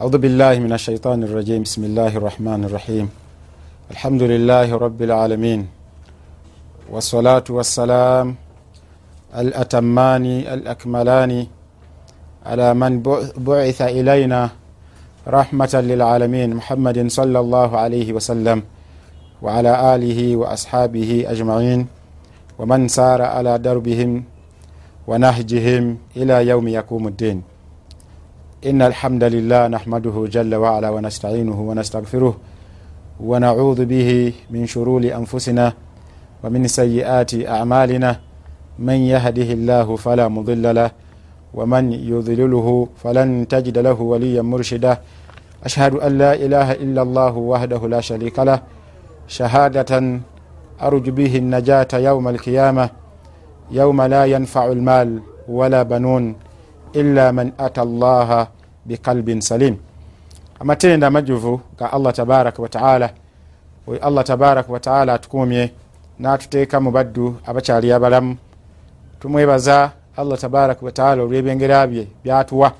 أعوذ بالله من الشيطان الرجيم. بسم الله الرحمن الرحيم. الحمد لله رب العالمين. والصلاة والسلام الأتمان الأكملان على من بعث إلينا رحمة للعالمين. محمد صلى الله عليه وسلم وعلى آله وأصحابه أجمعين. ومن سار على دربهم ونهجهم إلى يوم يقوم الدين. إن الحمد لله نحمده جل وعلا ونستعينه ونستغفره ونعوذ به من شرور أنفسنا ومن سيئات أعمالنا من يهده الله فلا مضل له ومن يضلله فلن تجد له وليا مرشدا أشهد أن لا إله إلا الله وحده لا شريك له شهادة أرجو به النجاة يوم القيامة يوم لا ينفع المال ولا بنون ila man ata llaha bikalbin salim. Amatenda amajuvu ga allah tabaraka wataala oyo allah tabaraka wataala atukumye n'atuteeka mu baddu abakyali abalamu. Tumwebaza allah tabaraka wataala olw'ebyengera bye byatuwa.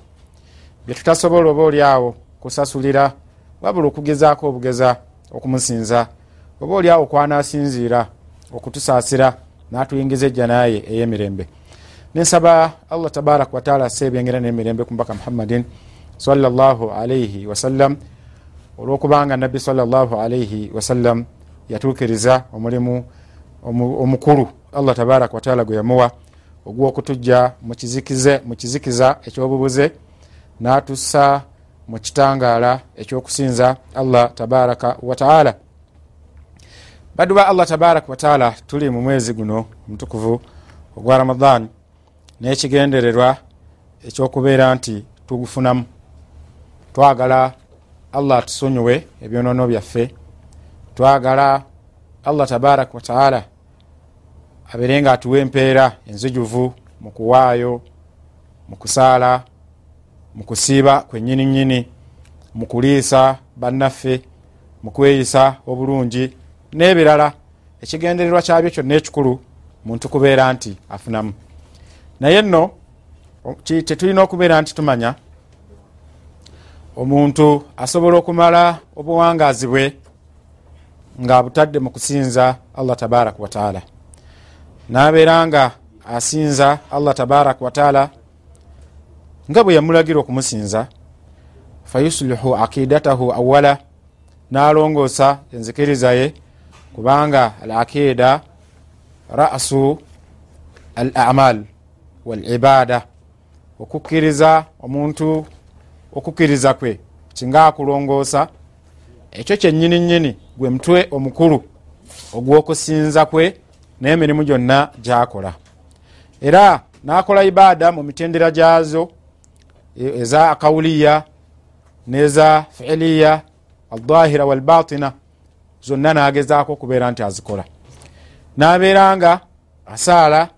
Byetutasobola oba oliawo kusasulira wabula okugezaako obugeza okumusinza oba oliawo kwanasinziira okutusaasira n'atuyingiza ejja naaye ey'emirembe. Nensaba allah tabaraka wataala assa ebyengera n'emirembe ku mbaka muhammadin sallallahu alaihi wasallam olwokubanga nabbi sallallahu alaihi wasallam yatuukiriza omulimu omukulu allah tabaraka wataala gwe yamuwa ogwokutujja mu kizikiza ekyobubuze natussa mu kitangaala ekyokusinza allah tabaraka wataala baddu ba allah tabaraka wataala tuli mu mwezi guno omutukuvu ogwa ramadan n'ekigendererwa ekyokubeera nti tugufunamu. Twagala allah atusonyiwe ebyonono byaffe. Twagala allah tabaraka wataala abeere nga atuwa empeera enzijuvu mu kuwaayo mu kusaala mu kusiiba kwenyini nyini mu kuliisa bannaffe mu kweyisa obulungi n'ebirala. Ekigendererwa kyabyo kyonna ekikulu muntu kubeera nti afunamu naye nno tetulina okubeera nti tumanya omuntu asobola okumala obuwangaazi bwe nga abutadde mu kusinza allah tabaraka wataala nabeera nga asinza allah tabaraka wataala nga bwe yamulagira okumusinza fayuslihu akidatahu awala nalongoosa enzikiriza ye kubanga al akida rasu al amal walibada okukkiriza omuntu okukkiriza kwe kinga akulongoosa ekyo kyenyini nyini gwe mutwe omukulu ogw'okusinza kwe n'emirimu gyonna gyakola. Era nakola ibaada mu mitendera gyazo eza akawuliya neza fiiliya aldahira walbatina zonna nagezaako okubeera nti azikola. Nabeera nga asaala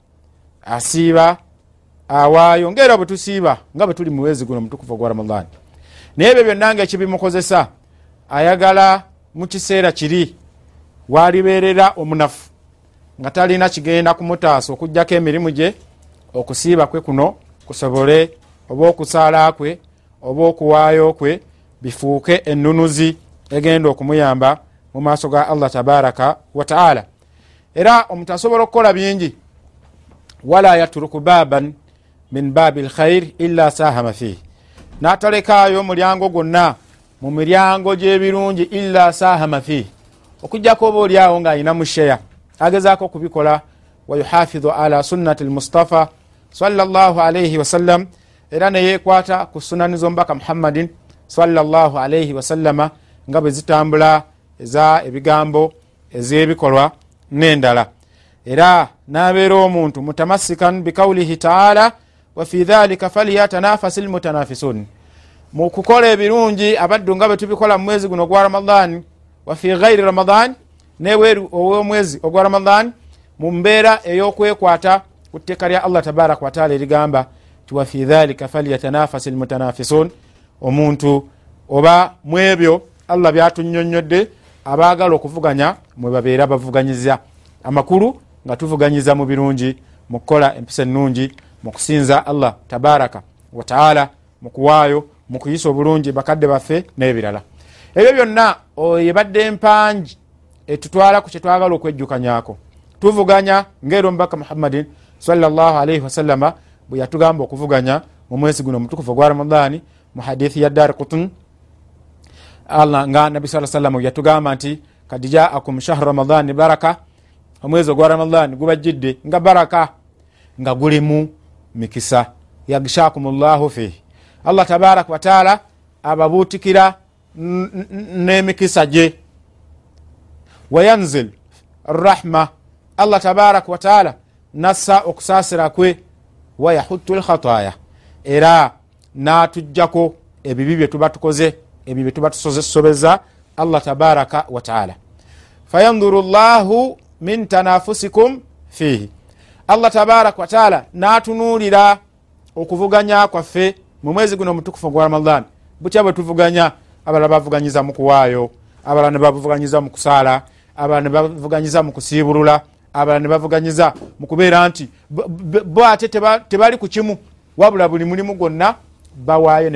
asiiba awaayo ngaera bwe tusiiba nga bwe tuli muwezi guno mutukufu ogwa ramadan naye ebyo byonna nga ekibimukozesa ayagala mu kiseera kiri walibeerera omunafu nga talina kigenda kumutaasa okugjako emirimu gye okusiiba kwe kuno kusobole oba okusaala kwe oba okuwaayo kwe bifuuke enunuzi egenda okumuyamba mu maaso ga allah tabaraka wataala era omuntu asobola okukola bingi wala yatruku baban min baabi lkhair illa sahama fihi natalekaayo mulyango gwonna mu miryango gyebirungi illa sahama fihi okugjako oba oliawo ngaayina musheya agezaako okubikola wayuhafidhu ala sunnati lmustafa salllah alaihi wasallam era neyekwata ku sunani zomubaka muhammadin salllah alaihi wasallama nga bwe zitambula eza ebigambo ez'ebikolwa n'endala. Era nabeera omuntu mutamassikan bikaulihi taala wafi dhalika falyatanafasi lmutanafisun mu kukola ebirungi abaddu nga bwe tubikola mu mwezi guno ogwa ramadan wafi ghairi ramadan neweru owomwezi ogwa ramadan mu mbeera ey'okwekwata ku tteeka lya allah tabaraka wataala erigamba ti wafi dhalika falyatanafasi lmutanafisun omuntu oba mu ebyo allah byatunyonyodde abaagala okuvuganya mwe babeera bavuganyiza amakulu nga tuvuganyiza mu birungi mu kukola empisa ennungi mu kusinza allah tabaraka wataala mu kuwaayo mukuyisa obulungi bakadde baffe n'ebirala. Ebyo byonna ebadde empangi etutwala ku kyetwagala okwejjukanyako. Tuvuganya ngaera omubaka muhammadin salaalii wasallama bwe yatugamba okuvuganya mu mwezi guno omutukufu ogwa ramadaani mu hadithi ya dar kutun nga nabi saa sallama yatugamba nti kad jaakum shahru ramadani baraka. Omwezi ogwa ramadani gubajjidde nga baraka nga gulimu mikisa. Yagshakum llahu fihi. Allah tabaraka wataala ababuutikira n'emikisa gye. Wayanzil rahma. Allah tabaraka wataala nassa okusaasira kwe. Wayahutu lkhataya era natujjako ebibi byetuba tukoze ebyo byetuba tusobeza allah tabaraka wataala fayanduru llahu min tanafusikum fihi allah tabaraka wataala natunuulira okuvuganya kwaffe mu mwezi guno omutukufu gwa ramadan. Butya bwe tuvuganya abalala bavuganyiza mu kuwaayo abalala ne bavuganyiza mu kusaala abalala ne bavuganyiza mu kusiibulula abalala ne bavuganyiza mu kubeera nti bo ate tebali ku kimu wabula buli mulimu gwonna bewaayo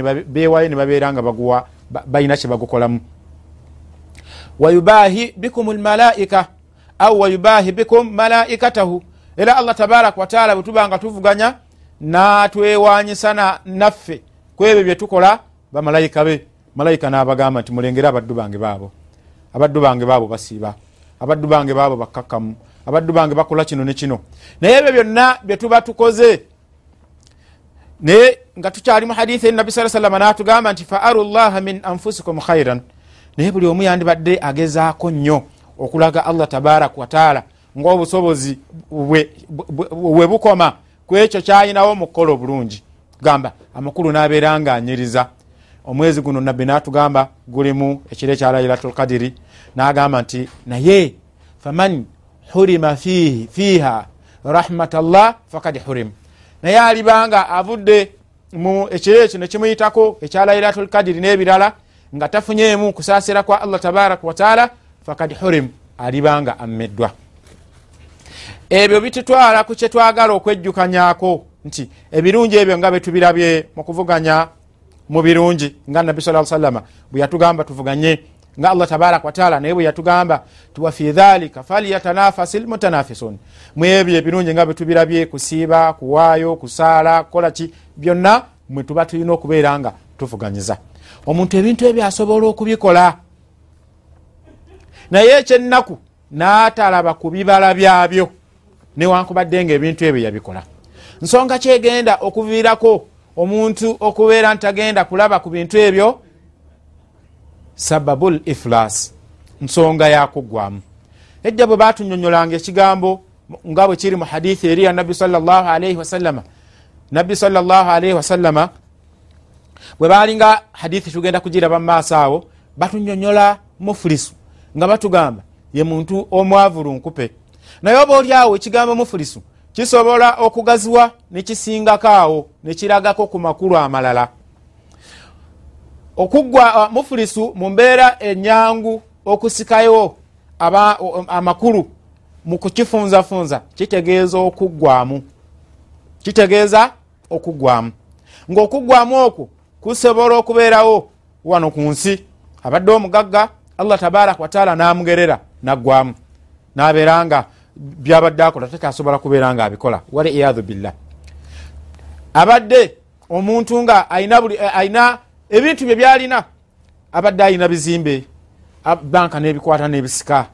ne babeera nga baguwa balina kye bagukolamu wayubahi bikum lmalaika au wayubahi bikum malaikatahu era allah tabaraka wataala bwe tuba nga tuvuganya natwewanyisa naffe. Kwebyo byetukola bamalayika be. Malayika nabagamba nti mulengere abaddu bange baabo. Abaddu bange baabo basiiba. Abaddu bange baabo bakkakkamu. Abaddu bange bakola kino ne kino. Naye ebyo byonna byetuba tukoze naye nga tukyali mu hadithi enabi saa salama natugamba nti fa aru llaha min anfusikum khairan naye buli omu yandibadde agezaako nnyo okulaga allah tabaraka wataala ngaobusobozi we bukoma. Ku ekyo kyayinawo mu kukola obulungi. Gamba amakulu nabeera nga anyiriza. Omwezi guno nabbi natugamba gulimu ekiro ekya lailatul kadiri nagamba nti naye faman hurima fihi fiha rahmatallah fakad hurim. Naye alibanga avudde mu ekiro ekyo nekimuyitako ekya lailatul kadiri n'ebirala nga tafunyemu kusaasira kwa allah tabaraka wataala fakad hurim. Alibanga ammeddwa ebyo bitutwala ku kyetwagala okwejjukanyako. Nti ebirungi ebyo nga betubirabye mu kuvuganya mu birungi nga nabbi sa salama bwe yatugamba tuvuganye nga allah tabaraka wataala naye bwe yatugamba ti wafi dhalika falyatanafasi lmutanafisun mu ebyo ebirungi nga betubirabye kusiiba kuwaayo kusaala kukola ki byonna mwe tuba tulina okubeera nga tuvuganyiza. Omuntu ebintu ebyo asobola okubikola naye ekyennaku n'atalaba ku bibala byabyo newankubadde nga ebintu ebyo yabikola. Nsonga kyegenda okuviirako omuntu okubeera nti agenda kulaba ku bintu ebyo sababul iflas nsonga yakugwamu ejja bwe batunyonyolanga ekigambo nga bwe kiri mu hadithi eri ya nabbi salaalaihi wasallama nabbi salaalaihi wasallama bwe balinga hadithi tugenda kugiraba mu maaso awo batunyonyola mufurisu nga batugamba ye muntu omwavulu nkupe naye oba oli awo ekigambo mufurisu kisobola okugaziwa nekisingako awo nekiragako ku makulu amalala. Okugwa mufurisu mu mbeera enyangu okusikayo amakulu mu kukifunzafunza kitegeeza okuggwamu kitegeeza okuggwamu ngaokuggwamu okwo kusobola okubeerawo wano ku nsi. Abadde omugagga allah tabaraka wataala namugerera naggwamu nabeera nga byabadde akola takyasobola kubeera nga abikola waliyadu billah. Abadde omuntu nga ayina ebintu bye byalina abadde alina bizimbe banka nebikwata nebisika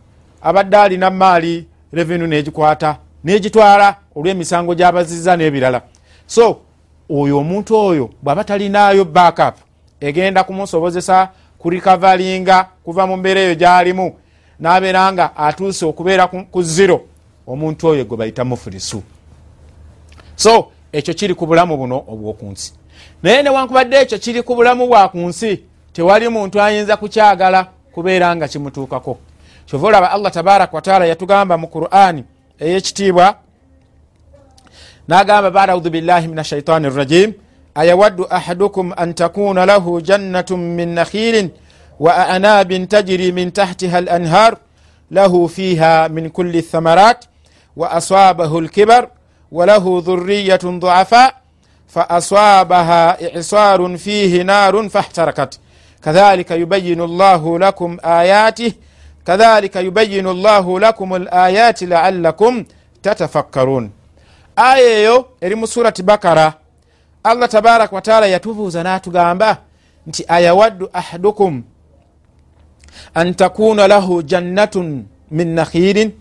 abadde alina maali revenu negikwata negitwala olwemisango gyabaziza nebirala. So oyo omuntu oyo bwaba talinayo backup egenda kumusobozesa kurikavalinga kuva mu mbeera eyo gyalimu nabeera nga atuuse okubeera ku ziro omuntu oyo gwe bayita mufurisu so ekyo kiri ku bulamu buno obwokunsi. Naye newankubadde ekyo kiri ku bulamu bwa ku nsi tewali muntu ayinza kukyagala kubeera nga kimutuukako. Kyova olaba allah tabaraka wataala yatugamba mu qurani eyekitiibwa nagamba badaudhu billahi min ashaitani rrajim ayawaddu ahadukum an takuna lahu jannatu min nakhilin wa anabin tajri min tahtiha alanhar lahu fiha min kulli thamarat asabahu lkibar walahu dhuriyatun duafa faaswabaha isarun fihi narun fahtarakat kadhalika yubayinu llahu lakum ayatih kadhalika yubayinu llahu lakum alayati laalakum tatafakkarun. Aya eyo eri mu surati bakara. Allah tabaraka wataala yatubuuza n'atugamba nti ayawaddu ahadukum an takuna lahu jannatun min nakhirin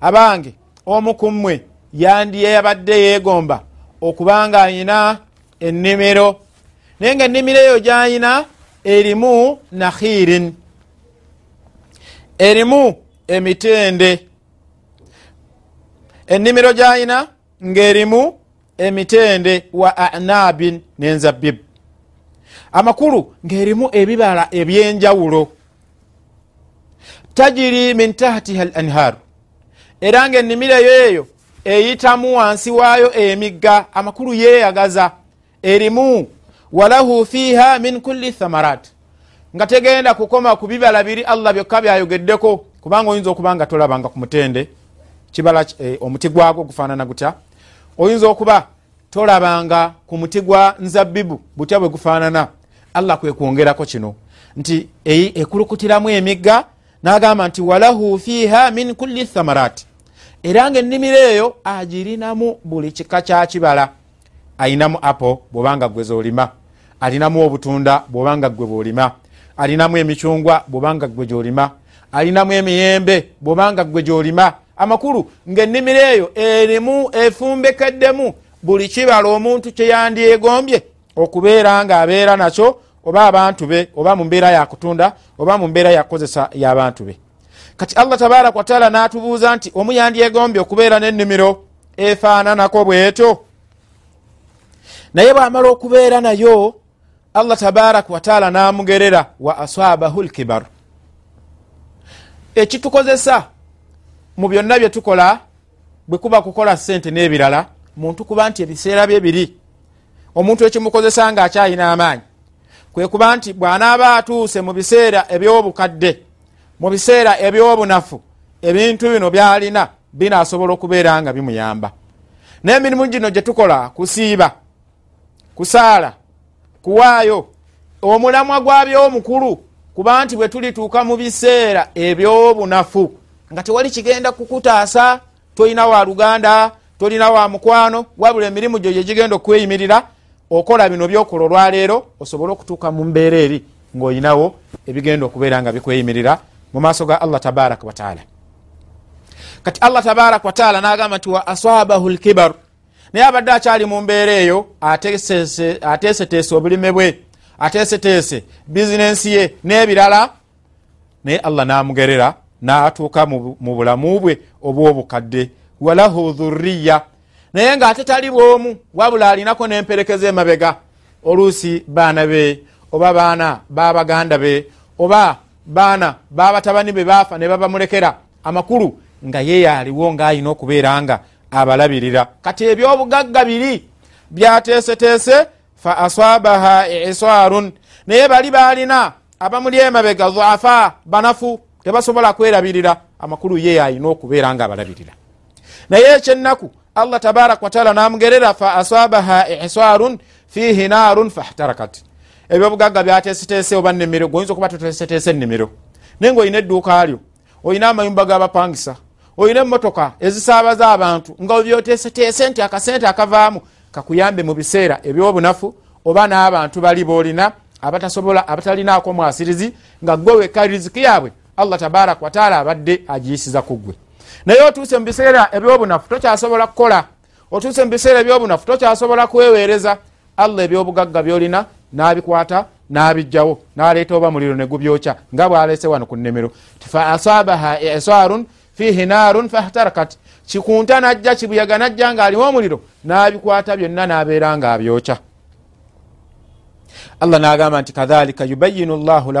abange omu kummwe yandiyabadde yeegomba okubanga ayina ennimiro. Naye nga ennimiro eyo gyayina erimu nakhirin erimu emitende. Ennimiro gyayina ngaerimu emitende wa anabin nenzabibu amakulu ngaerimu ebibala ebyenjawulo. Tajiri min tahtiha al anharu era nga ennimiro eyo eyo eyitamu wansi waayo emigga amakulu yeeyagaza. Erimu walahu fiiha min kulli thamarat nga tegenda kukoma ku bibala biri allah byokka byayogeddeko kubanga oyinza okuba nga tolabanga ku mutende. Kibala eh, omuti gwagwo gufaanana gutya? Oyinza okuba tolabanga ku muti gwa nzabbibu butya bwe gufaanana? Allah kwekwongerako kino. Nti ekulukutiramu emigga n'agamba nti walahu fiiha min kulli thamarat era nga ennimiro eyo agirinamu buli kika kyakibala ayinamu apo bwobanga gwe zolima. Alinamu obutunda bwobanga gwe bwolima. Alinamu emicungwa bwobanga gwe gyolima. Alinamu emiyembe bwobanga gwe gyolima. Amakulu ngaennimiro eyo erimu efumbekeddemu buli kibala omuntu kyeyandyegombye okubeera nga abeera nakyo oba abantu be oba mu mbeera yakutunda oba mu mbeera yakukozesa y'abantu be. Kati allah tabaraka wataala n'atubuuza nti omu yandyegombye okubeera n'ennimiro efaananako bwetyo? Naye bwamala okubeera nayo allah tabaraka wataala n'amugerera wa asabahu lkibar. Ekitukozesa mu byonna byetukola bwe kuba kukola sente n'ebirala muntu kuba nti ebiseera bye biri omuntu ekimukozesa nga akyayina amaanyi kwe kuba nti bw'anaaba atuuse mu biseera eby'obukadde mu biseera ebyobunafu ebintu bino byalina binaasobola okubeera nga bimuyamba. N'emirimu gino gye tukola kusiiba kusaala kuwaayo omulamwa gwabyomukulu kuba nti bwe tulituuka mu biseera ebyobunafu nga tewali kigenda kukutaasa tolina wa luganda tolina wa mukwano wabula emirimu gyo gyegigenda okweyimirira okola bino byokola olwaleero osobole okutuuka mu mbeera eri ngaoyinawo ebigenda okubeera nga bikweyimirira mu maaso ga allah tabaraka wataala kati allah tabaraka wataala nagamba nti wa asabahu lkibar naye abadde akyali mu mbeera eyo ateeseteese obulime bwe ateeseteese bizinensi ye n'ebirala naye allah namugerera n'atuuka mu bulamu bwe obwobukadde. Walahu dhurriya naye ng'ate tali bwomu wabula alinako n'emperekeza emabega. Oluusi baana be oba baana babaganda be oba baana babatabani be baafa ne babamulekera amakulu nga yeye aliwo ng'alina okubeera nga abalabirira. Kati ebyobugagga biri byateeseteese fa asabaha isarun naye bali balina abamuli emabega dhafa banafu tebasobola kwerabirira amakulu ye alina okubeera nga abalabirira. Naye ekyennaku allah tabaraka wataala namugerera fa asabaha isarun fihi narun fahtarakat. Ebyobugagga byateeseteese oba nnimiro goyinza okuba toteeseteese ennimiro naye nga olina edduuka lyo olina amayumba g'abapangisa olina emotoka ezisaabaza abantu nga obyoteeseteese nti akasente akavaamu kakuyambe mu biseera ebyobunafu oba n'abantu bali boolina abatasobola abatalinaako mwasirizi nga gwe wekka riziki yaabwe allah tabaraka wataala abadde agiyisiza ku ggwe naye otuuse mu biseera ebyobunafu tokyasobola kukola. Otuuse mu biseera ebyobunafu tokyasobola kweweereza. Allah ebyobugagga byolina n'abikwata n'abijjawo n'aleeta oba muliro ne gubyokya nga bw'aleese wano ku nnimiro. Fa asabaha isarun fihi narun fahtarakat. Kikunta najja kibuyaga najja ng'alimu omuliro n'abikwata byonna n'abeera nga abyokya allah n'agamba nti kadhalika yubayinu llahu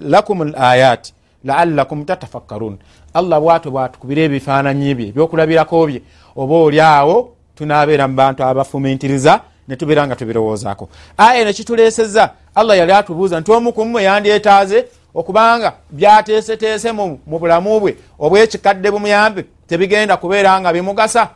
lakum l ayati laalakum tatafakkarun allah bwatwe bwatukubira ebifaananyi bye ebyokulabirako bye oba oli awo tunaabeera mu bantu abafumintiriza netubeera nga tubirowoozaako aya nekituleeseza allah yali atubuuza nti omu kumwe yandyetaaze okubanga byateeseteese mu bulamu bwe obwekikadde bumuyambe tebigenda kubeera nga bimugasa?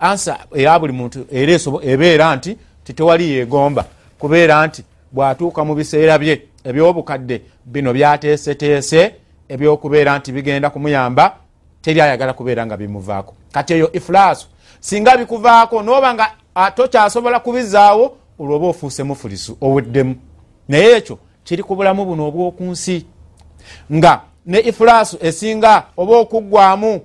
Ansa eya buli muntu era ebeera nti titewali yegomba kubeera nti bwatuuka mu biseera bye ebyobukadde bino byateeseteese ebyokubeera nti bigenda kumuyamba teri ayagala kubeera nga bimuvaako. Kati eyo ifulaasu singa bikuvaako noba nga tokyasobola kubizaawo olwoba ofuuse mufulisu oweddemu. Naye ekyo kiri ku bulamu buno obwokunsi nga ne ifulaasu esinga oba okuggwamu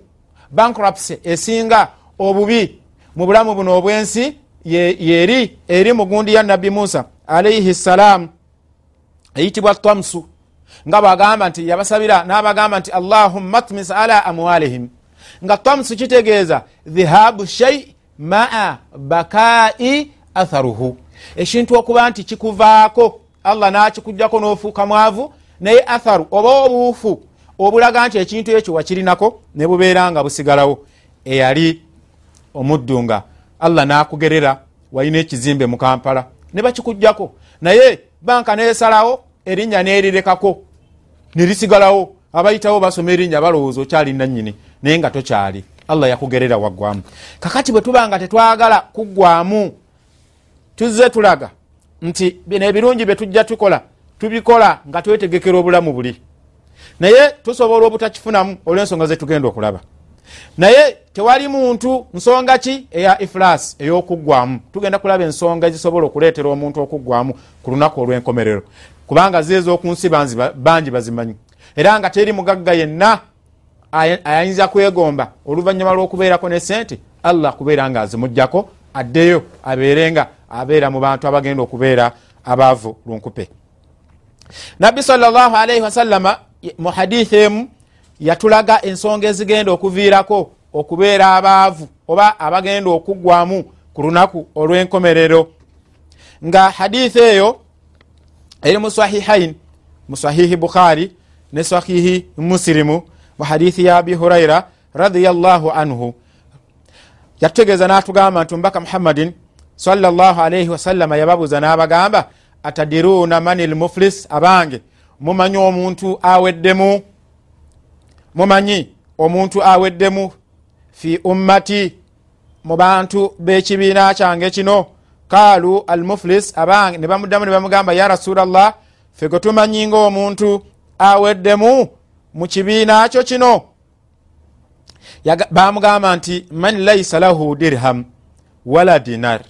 bankrupsy esinga obubi mu bulamu buno obwensi yeri eri mugundi ya nabbi musa alaihi ssalaamu eyitibwa tamsu nga bagamba nti yabasabira nabagamba nti allahumma tmis ala amwalihim. Nga tamsu kitegeeza dhihabu shai maa bakai atharuhu. Ekintu okuba nti kikuvaako allah nakikugjako nofuuka mwavu naye atharu oba obuufu obulaga nti ekintu ekyo wakirinako nebubeera nga busigalawo. Eyali omuddu nga allah nakugerera walina ekizimbe mu kampala. Ne bakikugjako naye banka nesalawo erinnya nerirekako nerisigalawo. Abayitawo basoma erinnya balowooza okyali nanyini naye nga tokyali. Allah yakugerera waggwamu. Kakati bwe tuba nga tetwagala kuggwamu tuzze tulaga nti bino ebirungi byetujja tukola tubikola nga twetegekera obulamu buli. Naye tusobola obutakifunamu olwensonga zetugenda okulaba. Naye tewali muntu nsonga ki? Eya ifulas eyokuggwamu tugenda kulaba ensonga ezisobola okuleetera omuntu okuggwamu ku lunaku olwenkomerero kubanga zeezokunsi bangi bazimanyi era nga teri mugagga yenna ayinza kwegomba oluvanyuma lwokubeerako ne sente allah kubeera nga azimugjako addeyo abeerenga abeera mu bantu abagenda okubeera abaavu lunkupe. Nabbi salllahalaihi wasallama mu hadithi emu yatulaga ensonga ezigenda okuviirako okubeera abaavu oba abagenda okuggwamu ku lunaku olw'enkomerero. Nga hadithi eyo eri mu sahihain mu sahihi bukhari ne sahihi musirimu mu hadithi ya abi huraira radiallahu anhu. Yatutegeeza n'atugamba nti mubaka muhammadin salllahalaihi wasallama yababuuza n'abagamba atadiruna mani lmuflis abange mumanyi omuntu aweddemu? Mumanyi omuntu aweddemu? Fi ummati mu bantu b'ekibiina kyange kino kaalu almuflis abange ne bamuddamu ne bamugamba ya rasulllah fege tumanyi nga omuntu aweddemu mu kibiina kyo kino. Bamugamba nti man laisa lahu dirham wala dinar.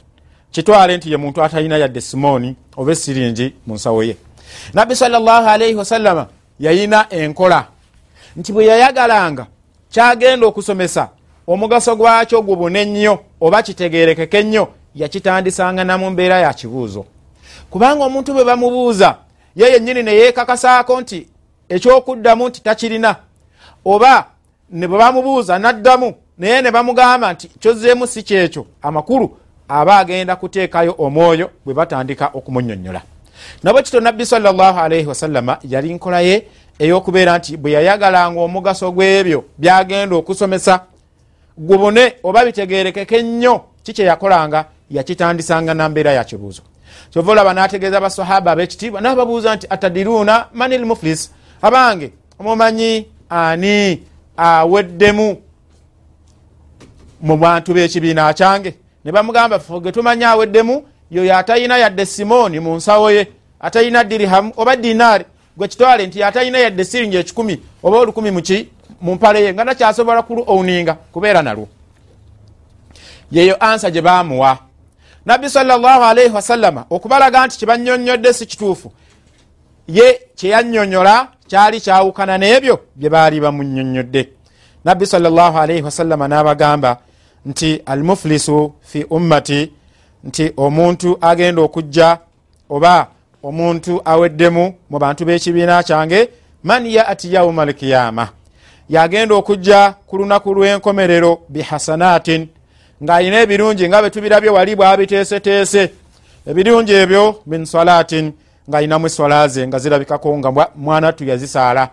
Kitwale nti ye muntu atalina yadde simoni oba esiringi mu nsawo ye. Nabbi salllahalaihi wasallama yayina enkola. Nti bwe yayagalanga kyagenda okusomesa omugaso gwakyo gubune nnyo oba kitegerekeke nnyo yakitandisanga namu mbeera ya kibuuzo. Kubanga omuntu bwe bamubuuza ye yennyini neyekakasaako nti ekyokuddamu nti takirina oba ne bwe bamubuuza naddamu naye ne bamugamba nti kyozeemu si kyekyo. Amakulu aba agenda kuteekayo omwoyo bwe batandika okumunyonyola nabwe kito nabbi salllahalaihi wasallama yali nkolaye eyokubeera nti bwe yayagalanga omugaso gw'ebyo byagenda okusomesa gubune oba bitegerekeke nnyo kikyeyakolanga yakitandisanga nambeera ya kibuuzo. Kyova olaba nategeeza abasahaba abekitiibwa nababuuza nti atadiruuna mani lmuflis abange omumanyi ani aweddemu mu bantu b'ekibiina kyange? Ne bamugamba ge tumanyi aweddemu yoyo atayina yadde simoni mu nsawo ye atayina dirihamu oba dinaari. Gwe kitwale nti atayina yadde siringi ekikumi oba olukumi muki mu mpale ye nga nakyasobola kulu owuninga kubeera nalwo yeyo ansa gye bamuwa nabbi salllahalaihi wasallama okubalaga nti kyebanyonyodde si kituufu. Ye kyeyanyonyola kyali kyawukana n'ebyo bye baali bamunyonyodde nabbi salllahalaihi wasallama n'abagamba nti almuflisu fi ummati nti omuntu agenda okujja oba omuntu aweddemu mu bantu b'ekibiina kyange man yati yauma alkiyama yagenda okujja ku lunaku lw'enkomerero bihasanatin ng'ayina ebirungi nga bwe tubirabye wali bwabiteeseteese. Ebirungi ebyo min salatin ng'ayinamu eswala ze nga zirabikako nga mwanatu yazisaala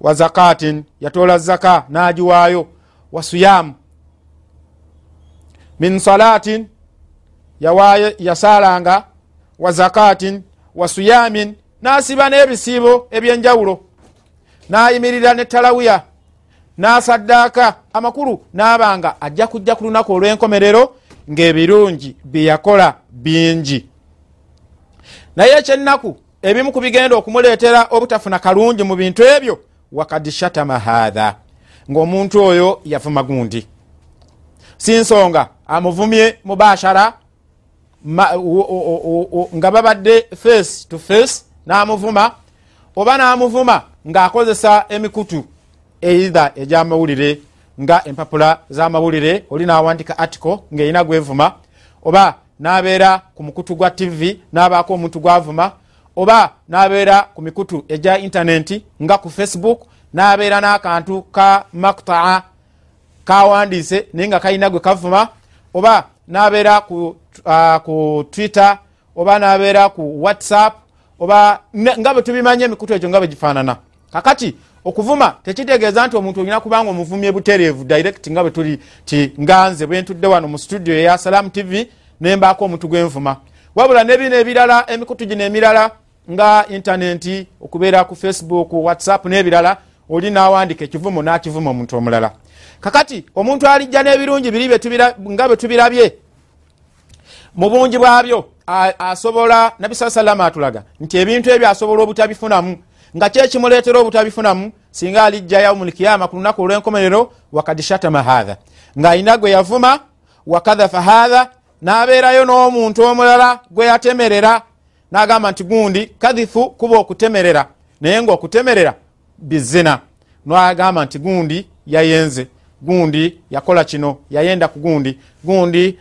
wa zakatin yatoola zaka n'agiwaayo. Wa suyamu min salatin yasaalanga. Wa zakatin wa suyamin n'asiba n'ebisiibo ebyenjawulo. N'ayimirira ne talawiya n'asaddaaka amakulu n'abanga ajja kujja ku lunaku olw'enkomerero ngaebirungi byeyakola bingi. Naye ekyennaku ebimu ku bigenda okumuleetera obutafuna kalungi mu bintu ebyo wakad shatama hatha ngaomuntu oyo yavuma gundi. Si nsonga amuvumye mubashara nga babadde face to face namuvuma oba namuvuma ngaakozesa emikutu eitha egyamawulire nga empapula zamawulire oli nawandika article ngaerina gwevuma oba nabeera ku mukutu gwa tv nabaako omuntu gwavuma oba nabeera ku mikutu egya intaneti nga ku facebook nabeera n'akantu ka maktaa kawandise naye nga kalina gwe kavuma oba nabeera ku, uh, ku twitter oba nabeera ku whatsapp oba nga bwe tubimanya emikutu egyo nga bwe gifaanana. Kakati okuvuma tekitegeeza nti omuntu olina kubanga omuvumye butereevu direct nga bwe tuli ti nganze bwentudde wano mu studio eya salam tv nembaako omuntu gwenvuma wabula nebino ebirala emikutu gino emirala nga intaneti okubeera ku facebook whatsapp n'ebirala oli nawandika ekivumo nakivuma omuntu omulala. Kakati omuntu alijja n'ebirungi biri nga bwe tubirabye mu bungi bwabyo asobola nabi saa salama atulaga nti ebintu ebyo asobola obutabifunamu nga kyekimuleetera obutabifunamu singa alijja yaumulkiyama ku lunaku olw'enkomerero wakad shatama hatha ng'alina gwe yavuma wakathafa hatha n'abeerayo n'omuntu omulala gwe yatemerera n'agamba nti gundi kathifu kuba okutemerera naye ngaokutemerera bizina nagamba nti gundi yayenze. Gundi yakola kino yayenda ku gundi. Gundi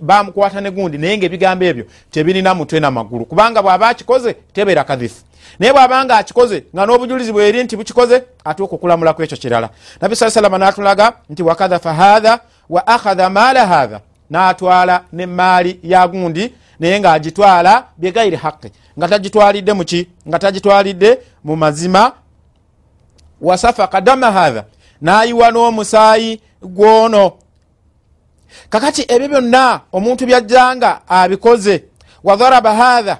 bamukwata ne gundi. Naye nga ebigambo ebyo tebirina mutwe namagulu kubanga bw'aba akikoze tebeera kathifu naye bw'abanga akikoze nga n'obujulizi bweri nti bukikoze atuuka okulamulaku ekyo kirala. Nabi saa salama natulaga nti wakathafa hatha wa akhadha maala hatha natwala nemaali ya gundi naye ngaagitwala begairi haqi nga tagitwalidde muki nga tagitwalidde mu mazima. Wasafaka dama hatha nayiwa n'omusaayi gwono. Kakati ebyo byonna omuntu byajjanga abikoze. Wadharaba hatha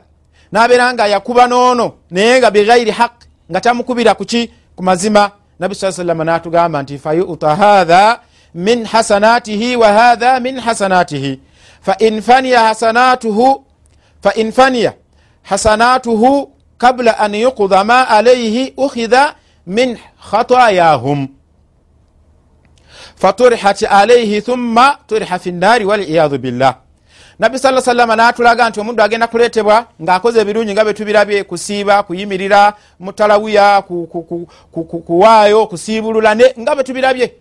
nabeera nga yakuba noono naye nga begairi haq nga tamukubira kuki ku mazima. Nabi saa salama natugamba nti fayuta hatha min hasanatihi wa hatha min hasanatihi. Fain faniya hasanatuhu faniya hasanatuhu kabla an yuqda ma alayhi ukhidha min khatayahum. Faturihat alayhi thumma turiha fi nnari waliyadu billah nabbi saa salama natulaga nti omuddu agenda kuleetebwa ng'akoze ebirungi nga betubirabye kusiiba kuyimirira mutalawiya kuwaayo kusiibulula nga betubirabye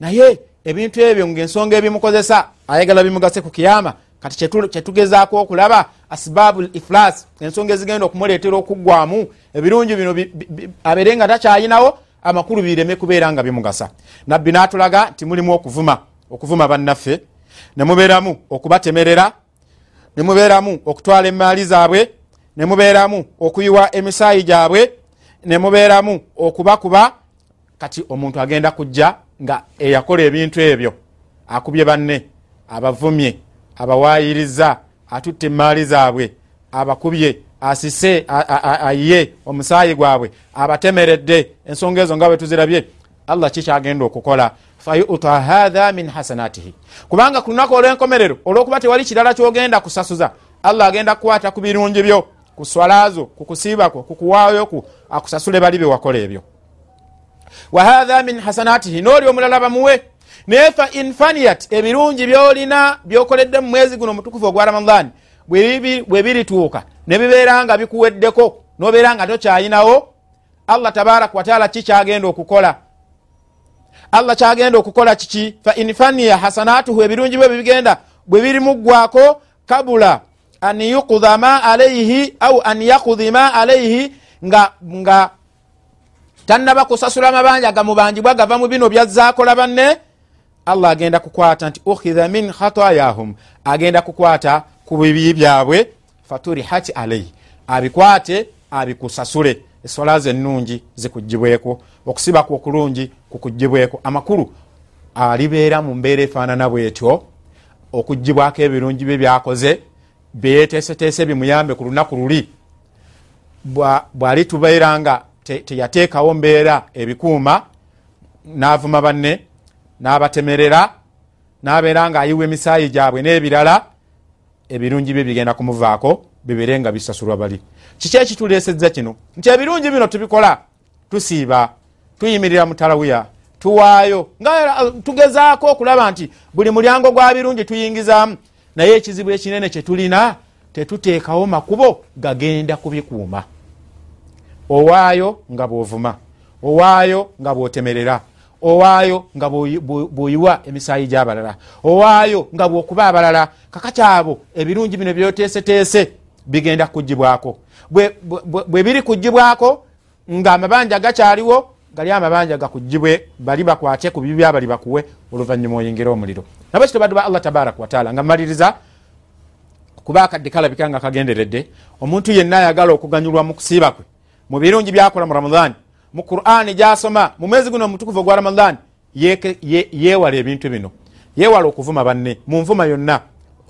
naye ebintu ebyo ngaensonga ebimukozesa ayagala bimugase ku kiyama. Kati kyetugezaako okulaba asbabu l iflas ensonga ezigenda okumuleetera okuggwamu ebirungi bino abeere nga takyayinawo amakulu bireme kubeera nga bimugasa. Nabbi natulaga nti mulimu okuvuma okuvuma bannaffe nemubeeramu okubatemerera nemubeeramu okutwala emaali zaabwe nemubeeramu okuyiwa emisaayi gyabwe nemubeeramu okubakuba. Kati omuntu agenda kujja nga eyakola ebintu ebyo akubye banne abavumye abawayiriza atutte emaali zaabwe abakubye asise aye omusaayi gwabwe abatemeredde. Ensonga ezo nga bwe tuzirabye allah kikyagenda okukola. Fayuta hatha min hasanatihi. Kubanga ku lunaku olw'enkomerero olwokuba tewali kirala kyogenda kusasuza allah agenda kukwata ku birungi byo ku swalazo ku kusiibakwo ku kuwaayoku akusasule bali bewakola ebyo. Wa hatha min hasanatihi nooli omulala bamuwe. Naye fa infaniyat ebirungi byolina byokoledde mu mwezi guno omutukufu ogwa ramadan bwe birituuka ne bibeera nga bikuweddeko nobeera nga tokyayinawo allah tabaraka wataala kikyagenda okukola allah kyagenda okukola kiki? Fa infaniya hasanatuhu ebirungi bwe bibigenda bwe birimuggwako kabula an yukudha ma alaihi au an yakudhi ma alaihi nga, nga tannaba kusasula amabanja gamubangibwa gava mu bino byazzakola banne allah agenda kukwata nti ukhidha min khatayahum. Agenda kukwata ku bibi byabwe faturihat alaihi abikwate abikusasule. Esola ze ennungi zikugibweko okusibaku okulungi kukugibweko amakulu alibeera mu mbeera efaanana bwetyo okugibwako ebirungi bye byakoze byeteeseteese bimuyambe ku lunaku luli bwali tubeera nga teyateekawo mbeera ebikuuma n'avuma banne n'abatemerera nabeera nga ayiwa emisaayi gyabwe n'ebirala ebirungi bye bigenda kumuvaako bibere nga bisasulwa bali. Kiki ekitulesezza kino? Nti ebirungi bino tubikola tusiiba tuyimirira mutalawiya tuwaayo. Nga tugezaako okulaba nti buli mulyango gwa birungi tuyingizaamu. Naye ekizibu ekinene kyetulina tetuteekawo makubo gagenda kubikuuma. Owaayo nga bwovuma. Owaayo nga bwotemerera. Owaayo nga bwoyiwa emisaayi gyabalala. Owaayo nga bwokuba abalala kakakyabo ebirungi bino byoteeseteese bigenda kugibwako bwe biri kugibwako nga amabanja gakyaliwo gali amabanja gakugibwe bali bakwate ku bibi byabali bakuwe oluvanyuma oyingire omuliro. Nabwekito baddu ba allah tabaraka wataala nga mmaliriza kuba akadde kalabika nga kagenderedde omuntu yenna ayagala okuganyulwa mu kusiiba kwe. Mu birungi byakola mu ramadaani mu qurani gyasoma mu mwezi guno omutukuvu ogwa ramadaani yeewala ebintu bino. Yeewala okuvuma banne mu nvuma yonna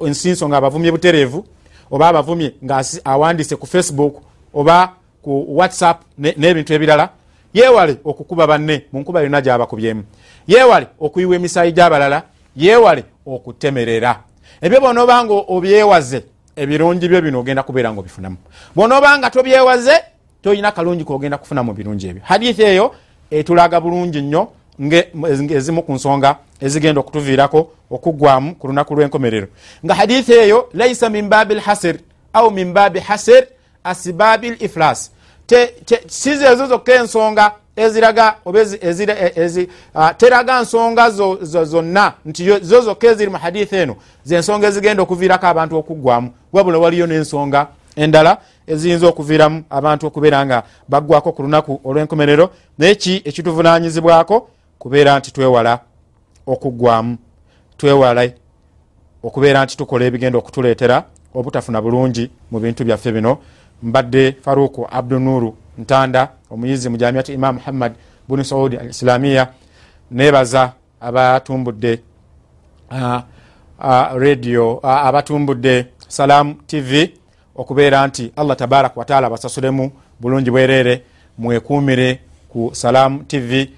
ensinso nga abavumye butereevu oba abavumye nga awandise ku facebook oba ku whatsapp n'ebintu ebirala yeewale okukuba banne mu nkuba yonna gyabakubyemu. Yeewale okuyiwa emisaayi gy'abalala. Yeewale okutemerera. Ebyo bonaobanga obyewaze ebirungi byo bino ogenda kubeera nga obifunamu. Bonaobanga tobyewaze toyina kalungi kogenda kufuna mu birungi ebyo. Hadithi eyo etulaga bulungi nnyo ezimu ku nsonga ezigenda okutuviirako okuggwamu ku lunaku lw'enkomerero. Nga hadithi eyo laisa min babi lhasir au min babi hasir asibabi liflas sizi ezo zokka ensonga eziraga oba teraga nsonga zonna. Nti zo zokka eziri mu hadithi eno zensonga ezigenda okuviirako abantu okuggwamu wabula waliyo n'ensonga endala eziyinza okuviiramu abantu okubeera nga baggwako ku lunaku olw'enkomerero. Naye ki ekituvunanyizibwako kubeera nti twewala okuggwamu twewala okubeera nti tukola ebigenda okutuleetera obutafuna bulungi mu bintu byaffe bino mbadde faruku abdunuru ntanda omuyizi mu jamiati imam muhammad bunu saudi al islamiya nebaza abatumbudde radio abatumbudde salamu tv okubeera nti allah tabaraka wataala basasulemu bulungi bwerere mwekumire ku salamu tv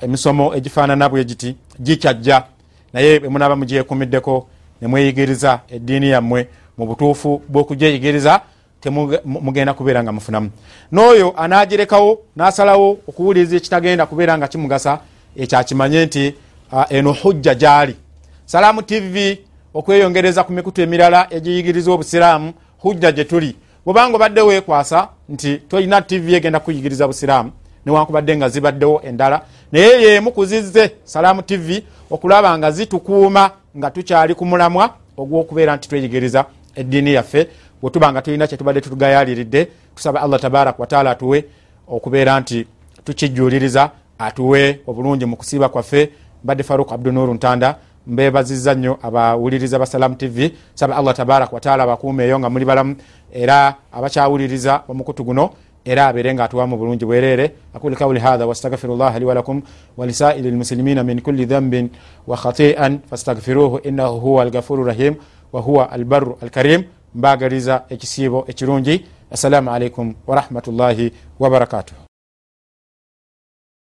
emisomo egifaanana bwe giti gikyajja. Naye emunaba mugyekumiddeko nemweyigiriza eddiini yammwe mu butuufu bw'okugyeyigiriza temugenda kubeera nga mufunamu. N'oyo anagirekawo n'asalawo okuwuliriza ekitagenda kubeera nga kimugasa ekyakimanye nti uh, eno hujja gyali. Salamu tv okweyongereza ku mikutu emirala egiyigiriza obusiraamu hujja gye tuli. Bwobanga obadde weekwasa nti tolina tv egenda kuyigiriza busiraamu newankubadde nga zibaddewo endala naye yemu kuzizze salaamu tv okulaba nga zitukuuma nga tukyali ku mulamwa ogwokubeera nti tweyigiriza eddiini yaffe bwetuba nga tulina kyetubadde tutugayaliridde tusaba allah tabaraka wataala atuwe okubeera nti tukijuliriza atuwe obulungi mu kusiiba kwaffe. Mbadde faruk abdunuru ntanda mbebaziza nnyo abawuliriza ba salamu tv saba allah tabaraka wataala abakuumeeyo nga muli balamu era abakyawuliriza omukutu guno era abeere nga atuwamu bulungi bwerere aqulu kauli hatha wastagfiru llah li walakum walisairi lmuslimina min kulli dhambin wa khatian fastagfiruhu innahu huwa algafuru rahim wahuwa albaru alkarim mbagaliza ekisiibo ekirungi. Assalamu alaikum warahmatullahi wabarakatuh